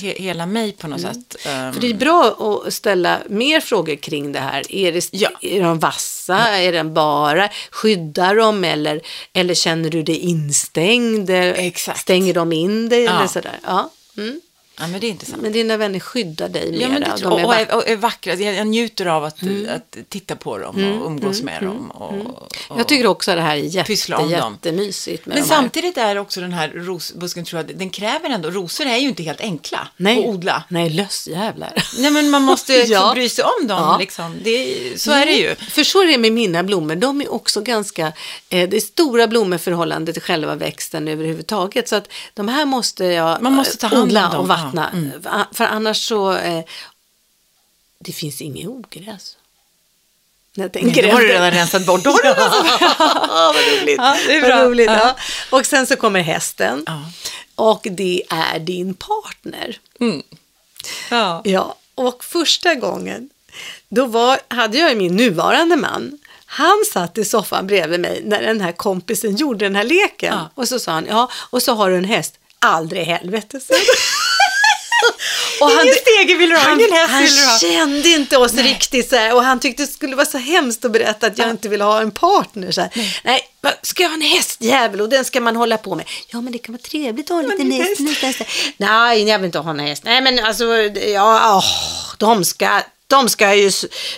he, hela mig på något sätt. Um, För det är bra att ställa mer frågor kring det här. Är, det, Ja. är de vassa? Är den bara? Skyddar de? Eller, eller känner du dig instängd? Exakt. Stänger de in dig? Ja. Eller sådär? Ja. Mm. Ja, men det är intressant. Men dina vänner skyddar dig Ja, men mera. det, de och, och, är, och är vackra. Jag, njuter av att, Mm. att titta på dem och umgås med dem. Och, och, Jag tycker också det här är jätte, jättemysigt. Men samtidigt är också den här rosbusken, tror jag, den kräver ändå, rosor är ju inte helt enkla Nej. att odla. Nej, lösjävlar. Nej, men man måste [laughs] Ja. bry sig om dem. Ja. Liksom. Det, så är det ju. För så är det med mina blommor. De är också ganska, eh, det är stora blommor förhållande till själva växten överhuvudtaget. Så att de här måste jag Man måste ta hand om odla och ja. Vattna. Mm. För- annars så, eh, det finns inget ogräs. När jag tänker då har du redan rensat bort. Då har bort. [laughs] Ja, vad roligt. Ja, det är bra. roligt Ja. ja. Och sen så kommer hästen. Ja. Och det är din partner. Mm. Ja. Ja, och första gången, då var, hade jag min nuvarande man. Han satt i soffan bredvid mig när den här kompisen gjorde den här leken. Ja. Och så sa han, ja, och så har du en häst. aldrig i helvete. [laughs] Och Ingen stege vill du ha, ingen häst han vill du ha. kände inte oss riktigt så här och han tyckte det skulle vara så hemskt att berätta att jag inte vill ha en partner. Så här. Nej, vad- ska jag ha en hästjävel och den ska man hålla på med? Ja, men det kan vara trevligt att ha lite häst. häst, häst. Nej, jag vill inte ha en häst. Nej, men alltså, ja, åh, de ska... De ska, ju,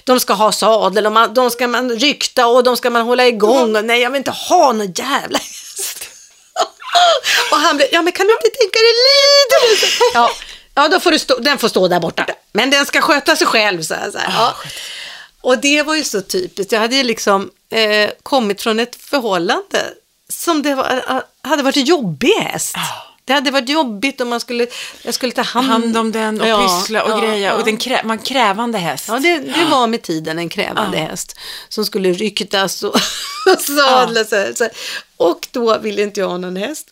de ska ha sadel och man, de ska man rykta och de ska man hålla igång. Och nej, jag vill inte ha någon jävla häst. [laughs] Och han blev, ja men kan du inte tänka dig lite? Ja, [laughs] ja då får du stå, den får stå där borta. Men den ska sköta sig själv. Så här, så här. Ja. Och det var ju så typiskt. Jag hade ju liksom eh, kommit från ett förhållande som det var, hade varit jobbigast. Det hade varit jobbigt om man skulle, jag skulle ta hand, Hand om den och Ja, pyssla och ja, greja. ja. Och den krä, man krävande häst. Ja, det, det var med tiden en krävande häst som skulle ryktas och [laughs] sadlas. Så, så. Och då ville inte jag ha någon häst.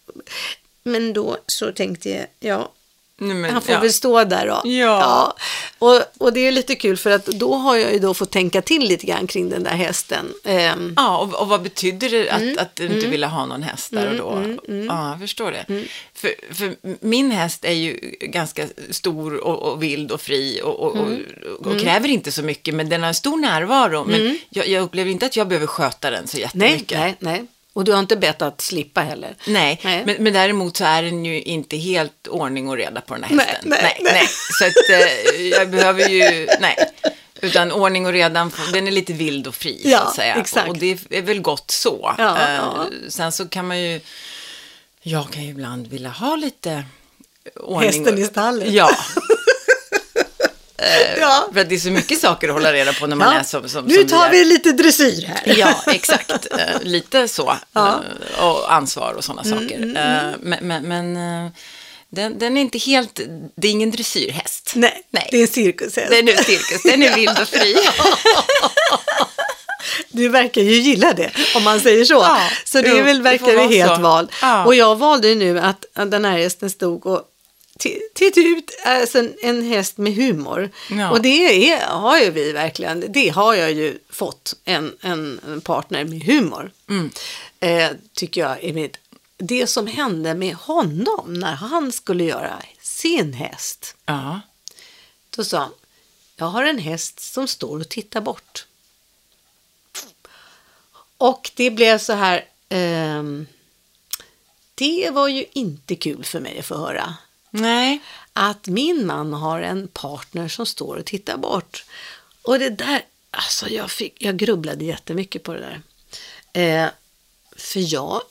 Men då så tänkte jag, ja, men, han får ja. väl stå där då. Ja. Och, och det är lite kul för att då har jag ju då fått tänka till lite grann kring den där hästen. Ehm, Ja, och, och vad betyder det att, Mm, att du inte ville ha någon häst där och då? Ja, jag förstår det. Mm. För, för min häst är ju ganska stor och, och vild och fri och, och, Mm. och, kräver inte så mycket, men den har en stor närvaro. Men jag, jag upplever inte att jag behöver sköta den så nej, jättemycket. nej, nej. Och du har inte bett att slippa heller. Nej, Nej. Men, men däremot så är den ju inte helt ordning och reda på den här Nej, hästen. nej, nej. Så att eh, jag behöver ju, nej. Utan ordning och redan, den är lite vild och fri så Ja, att säga. exakt. Och det är väl gott så. Ja, Eh, ja. Sen så kan man ju, jag kan ju ibland vilja ha lite ordning. Hästen i stallet. Ja, Ja. för att det är så mycket saker att hålla reda på när man är som, som nu som tar är. vi lite dressyr här. Ja, exakt. Eh, lite så. Ja. Mm, Eh, och ansvar och sådana saker. Eh, men men, men eh, den, den är inte helt, det är ingen dressyrhäst. Nej, Nej. det är en cirkushäst. Den är cirkus, den är vild och fri. [laughs] Du verkar ju gilla det, om man säger så. Ja, så det jo, är väl, verkar ju helt så. val. Ja. Och jag valde ju nu att, att den här hästen stod och t- tittade ut, alltså en, häst med humor. Ja. Och det är, har ju vi verkligen, det har jag ju fått, en, en, partner med humor. Mm. Eh, tycker jag är mitt, det som hände med honom när han skulle göra sin häst. Ja. Då sa han, jag har en häst som står och tittar bort. Och det blev så här, ehm, det var ju inte kul för mig att få höra. Nej. Att min man har en partner som står och tittar bort. Och det där, alltså jag, fick, jag grubblade jättemycket på det där. Eh, för jag,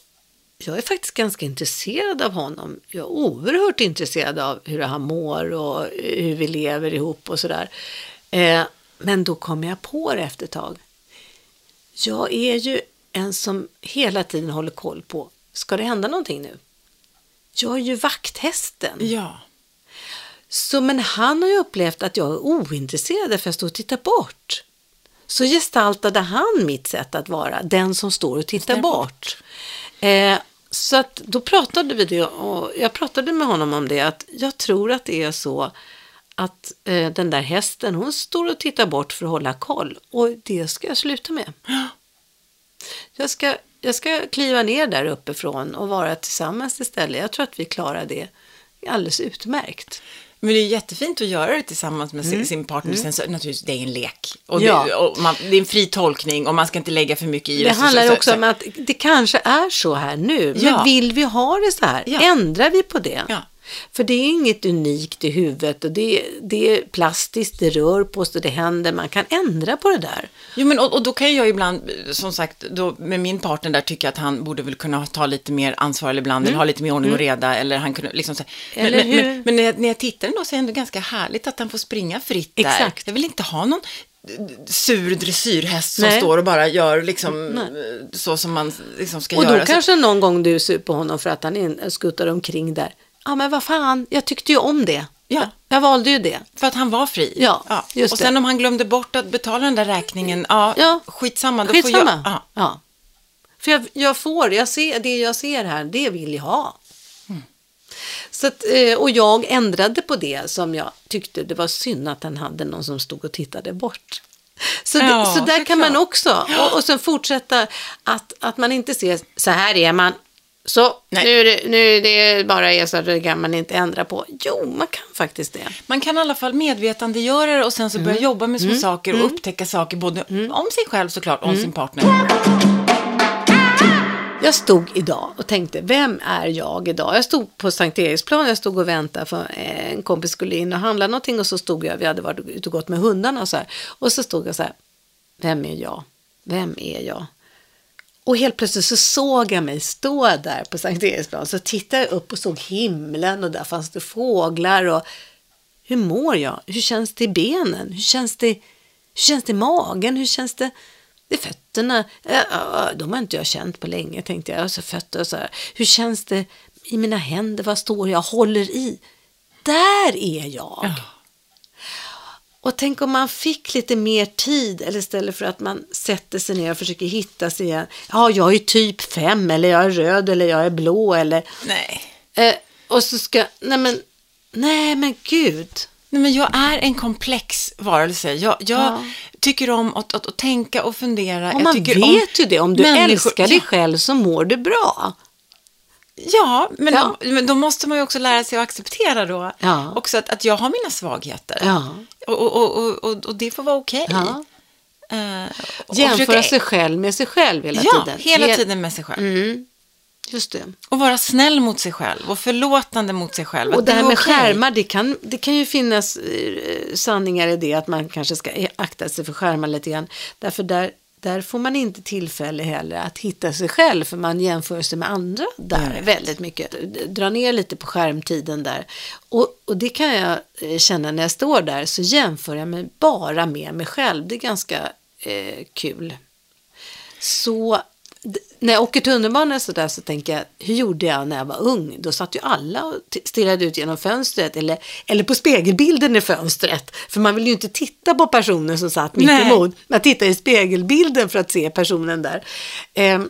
jag är faktiskt ganska intresserad av honom. Jag är oerhört intresserad av hur han mår och hur vi lever ihop och sådär. Eh, men då kom jag på det efter ett tag. Jag är ju en som hela tiden håller koll på, ska det hända någonting nu? Jag är ju vakthästen. Ja. Så, men han har ju upplevt att jag är ointresserad för jag står och tittar bort. Så gestaltade han mitt sätt att vara, den som står och tittar Tittar bort. Eh, så att då pratade vi det och jag pratade med honom om det, att jag tror att det är så att eh, den där hästen, hon står och tittar bort för att hålla koll och det ska jag sluta med. Jag ska, jag ska kliva ner där uppifrån och vara tillsammans istället. Jag tror att vi klarar det alldeles utmärkt. Men det är jättefint att göra det tillsammans med sin, sin partner. Sen så naturligtvis, det är en lek. Och, Mm. Ja. det, och man, det är en fri tolkning och man ska inte lägga för mycket i det. Det handlar så- också så- om att det kanske är så här nu, men Ja. vill vi ha det så här? Ja. Ändrar vi på det? Ja. För det är inget unikt i huvudet och det, det är plastiskt, det rör på sig, det händer, man kan ändra på det där. Jo, men och, och då kan jag ibland, som sagt, då, med min partner där tycka att han borde väl kunna ta lite mer ansvar eller ibland, eller ha lite mer ordning och reda, eller han kunde liksom så. Mm. Eller men, men, men, men när jag, när jag tittar ändå så är det ändå ganska härligt att han får springa fritt där. Exakt. Jag vill inte ha någon sur dressyrhäst som Nej. står och bara gör liksom så som man liksom ska Och göra. då Så- kanske någon gång du är sur på honom för att han skuttar omkring där. Ja, men vad fan, jag tyckte ju om det. Ja. Jag, valde ju det. För att han var fri. Ja, just Och sen det. om han glömde bort att betala den där räkningen, ja, Ja. skitsamma. Då Skitsamma. Får jag, ja. ja. För jag, jag får, jag ser, det jag ser här, det vill jag ha. Mm. Så att, eh, och jag ändrade på det som jag tyckte det var synd att han hade någon som stod och tittade bort. Så, det, Ja, så där kan man såklart. också. Och, och sen fortsätta att, att man inte ser, så här är man, Så, Nej. nu är, det, nu är det bara kan man inte ändra på. Jo, man kan faktiskt det. Man kan i alla fall medvetandegöra det och sen så Mm. börja jobba med små saker och upptäcka saker både om sig själv såklart och Mm. om sin partner. Jag stod idag och tänkte, vem är jag idag? Jag stod på Sankt Eriksplan, jag stod och väntade för en kompis skulle in och handla någonting och så stod jag, vi hade varit ute och gått med hundarna och så här. Och så stod jag så här, vem är jag? Vem är jag? Och helt plötsligt så såg jag mig stå där på Sankt Eriksplan. Så tittade jag upp och såg himlen och där fanns det fåglar och hur mår jag? Hur känns det i benen? Hur känns det, hur känns det i magen? Hur känns det i fötterna? De har inte jag känt på länge tänkte jag. Alltså fötter och så här. Hur känns det i mina händer? Vad står jag håller i? Där är jag. Och tänk om man fick lite mer tid eller istället för att man sätter sig ner och försöker hitta sig igen. Ja, jag är typ fem eller jag är röd eller jag är blå eller... Nej. Eh, och så ska... Nej men, nej men gud. Nej, men jag är en komplex varelse. Jag, jag Ja. tycker om att, att, att tänka och fundera. Och man vet om ju det. Om du människor- älskar dig själv så mår du bra. Ja, men, Ja. Då, men då måste man ju också lära sig att acceptera då. Ja. Också att, att jag har mina svagheter. Ja. Och, och, och, och, och det får vara okej. Ja. Eh, och Jämföra försöka- sig själv med sig själv hela Ja, tiden. hela He- tiden med sig själv. Mm, just det. Och vara snäll mot sig själv och förlåtande mot sig själv. Och det här är med okej. skärmar, det kan, det kan ju finnas eh, sanningar i det att man kanske ska akta sig för skärmar lite grann. Därför där, där får man inte tillfälle heller att hitta sig själv för man jämför sig med andra där vet. väldigt mycket. Dra ner lite på skärmtiden där. Och, och det kan jag eh, känna när jag står där så jämför jag mig bara med mig själv. Det är ganska eh, kul. Så när jag åker tunnelbana så där så tänker jag, hur gjorde jag när jag var ung? Då satt ju alla och stirrade ut genom fönstret eller, eller på spegelbilden i fönstret. För man vill ju inte titta på personen som satt mitt Nej. emot. Man tittar i spegelbilden för att se personen där. Ehm,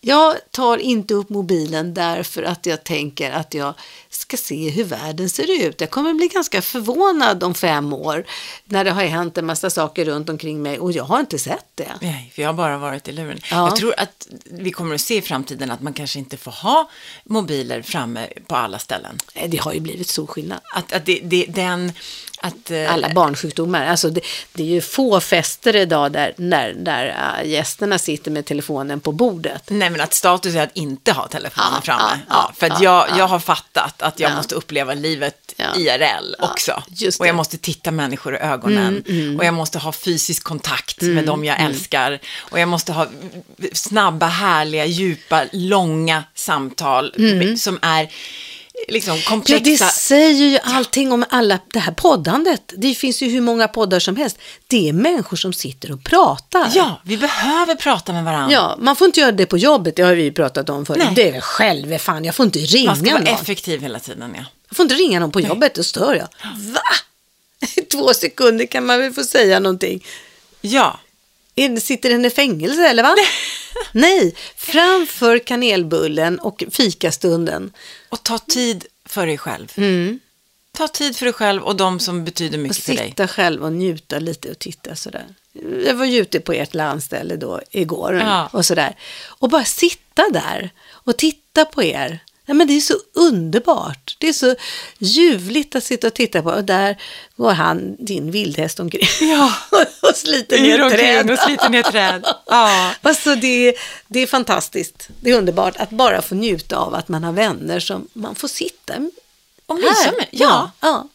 jag tar inte upp mobilen därför att jag tänker att jag ska se hur världen ser ut. Jag kommer bli ganska förvånad om fem år när det har hänt en massa saker runt omkring mig och jag har inte sett det. Nej, för jag har bara varit i luren. Ja. Jag tror att vi kommer att se i framtiden att man kanske inte får ha mobiler framme på alla ställen. Det har ju blivit stor skillnad. Att, att det, det, den... Att, eh, Alla barnsjukdomar. Alltså det, det är ju få fester idag där, där, där äh, gästerna sitter med telefonen på bordet. Nej, men att status är att inte ha telefonen Ja, framme. ja, Ja, ja, för att ja, jag, jag har fattat att jag Ja. måste uppleva livet. IRL också. och jag måste titta människor i ögonen. Och jag måste ha fysisk kontakt med dem jag älskar. Och jag måste ha snabba, härliga, djupa, långa samtal som är liksom Ja, komplexa. det säger ju allting om alla, det här poddandet. Det finns ju hur många poddar som helst. Det är människor som sitter och pratar. Ja, vi behöver prata med varandra. Ja, man får inte göra det på jobbet, det har vi pratat om förut. Nej. Det är väl själv, fan, jag får inte ringa Man ska vara någon. effektiv hela tiden, ja. Jag får inte ringa någon på jobbet, då stör jag. Va? [laughs] I två sekunder kan man väl få säga någonting. Ja, Sitter den i fängelse eller va? [laughs] Nej, framför kanelbullen och fikastunden. och ta tid för dig själv. Mm. Ta tid för dig själv och de som betyder mycket för dig. sitta själv och njuta lite och titta sådär. Jag var ju ute på ert landställe då igår Ja. och sådär. Och bara sitta där och titta på er. Ja, men det är så underbart. Det är så ljuvligt att sitta och titta på. Och där går han, din vildhäst, omkring. Ja. [laughs] och sliter ner träd. och sliter ner träd. Ja. [laughs] Alltså det, det är fantastiskt. Det är underbart att bara få njuta av att man har vänner som man får sitta Och mysa med. Ja. ja.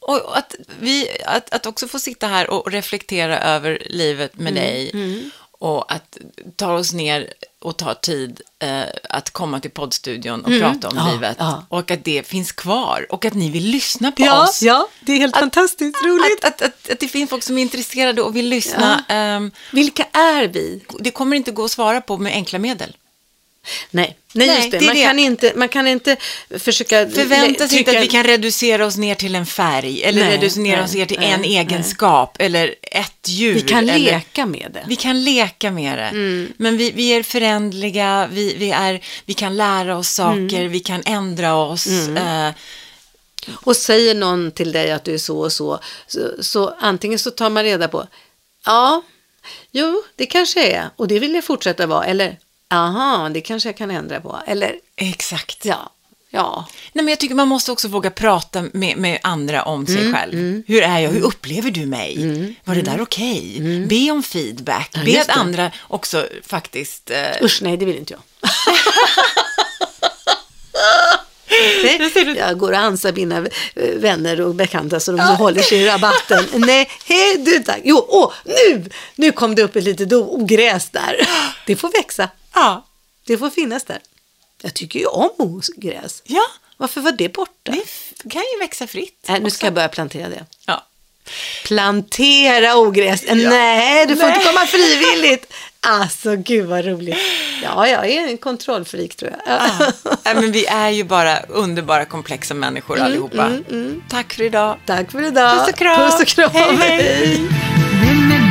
Och att, vi, att, att också få sitta här och reflektera över livet med Mm, dig. Och att ta oss ner och ta tid eh, att komma till poddstudion och prata om Mm. Ja, livet. ja. Och att det finns kvar. Och att ni vill lyssna på Ja, oss. ja, det är helt fantastiskt roligt. Att, att, att, att det finns folk som är intresserade och vill lyssna. ehm, Vilka är vi? det kommer inte gå att svara på med enkla medel. Nej, nej, Nej, just det. man, det. Kan inte, man kan inte försöka... Förvänta sig inte att vi kan reducera oss ner till en färg eller Nej, reducera nej, oss ner till en egenskap eller ett djur. Vi kan eller, leka med det. Vi kan leka med det. Mm. Men vi, vi är förändliga, vi, vi, är, vi kan lära oss saker, Mm. vi kan ändra oss. Eh, Och säger någon till dig att du är så och så, så, så antingen så tar man reda på, ja, jo, det kanske är, och det vill jag fortsätta vara, eller Aha, det kanske jag kan ändra på. Eller, Exakt. ja, ja. Nej, men jag tycker man måste också våga prata med, med andra om sig Mm, själv. Hur är jag? Hur upplever du mig? Var det där okej? Be om feedback. Be Mm. just att det. andra också faktiskt... Eh, Usch, nej, det vill inte jag. [laughs] Jag går och ansar mina eh, vänner och bekanta så de håller sig i rabatten. [laughs] Nej, hej du tack. Jo, åh, nu, nu kom det upp ett litet ogräs där. [gasps] Det får växa. Ja. Det får finnas där. Jag tycker ju om ogräs. ja, Varför var det borta? det kan ju växa fritt. Nej, nu också. ska jag börja plantera det. Ja. Plantera ogräs. Nej, du får Nej. inte komma frivilligt. [laughs] Alltså, gud vad roligt. Ja, jag är en kontrollfreak tror jag. Ja. Nej, men vi är ju bara underbara, komplexa människor allihopa. Tack för idag. Tack för idag. Puss och kram. Puss och kram. Hej, hej.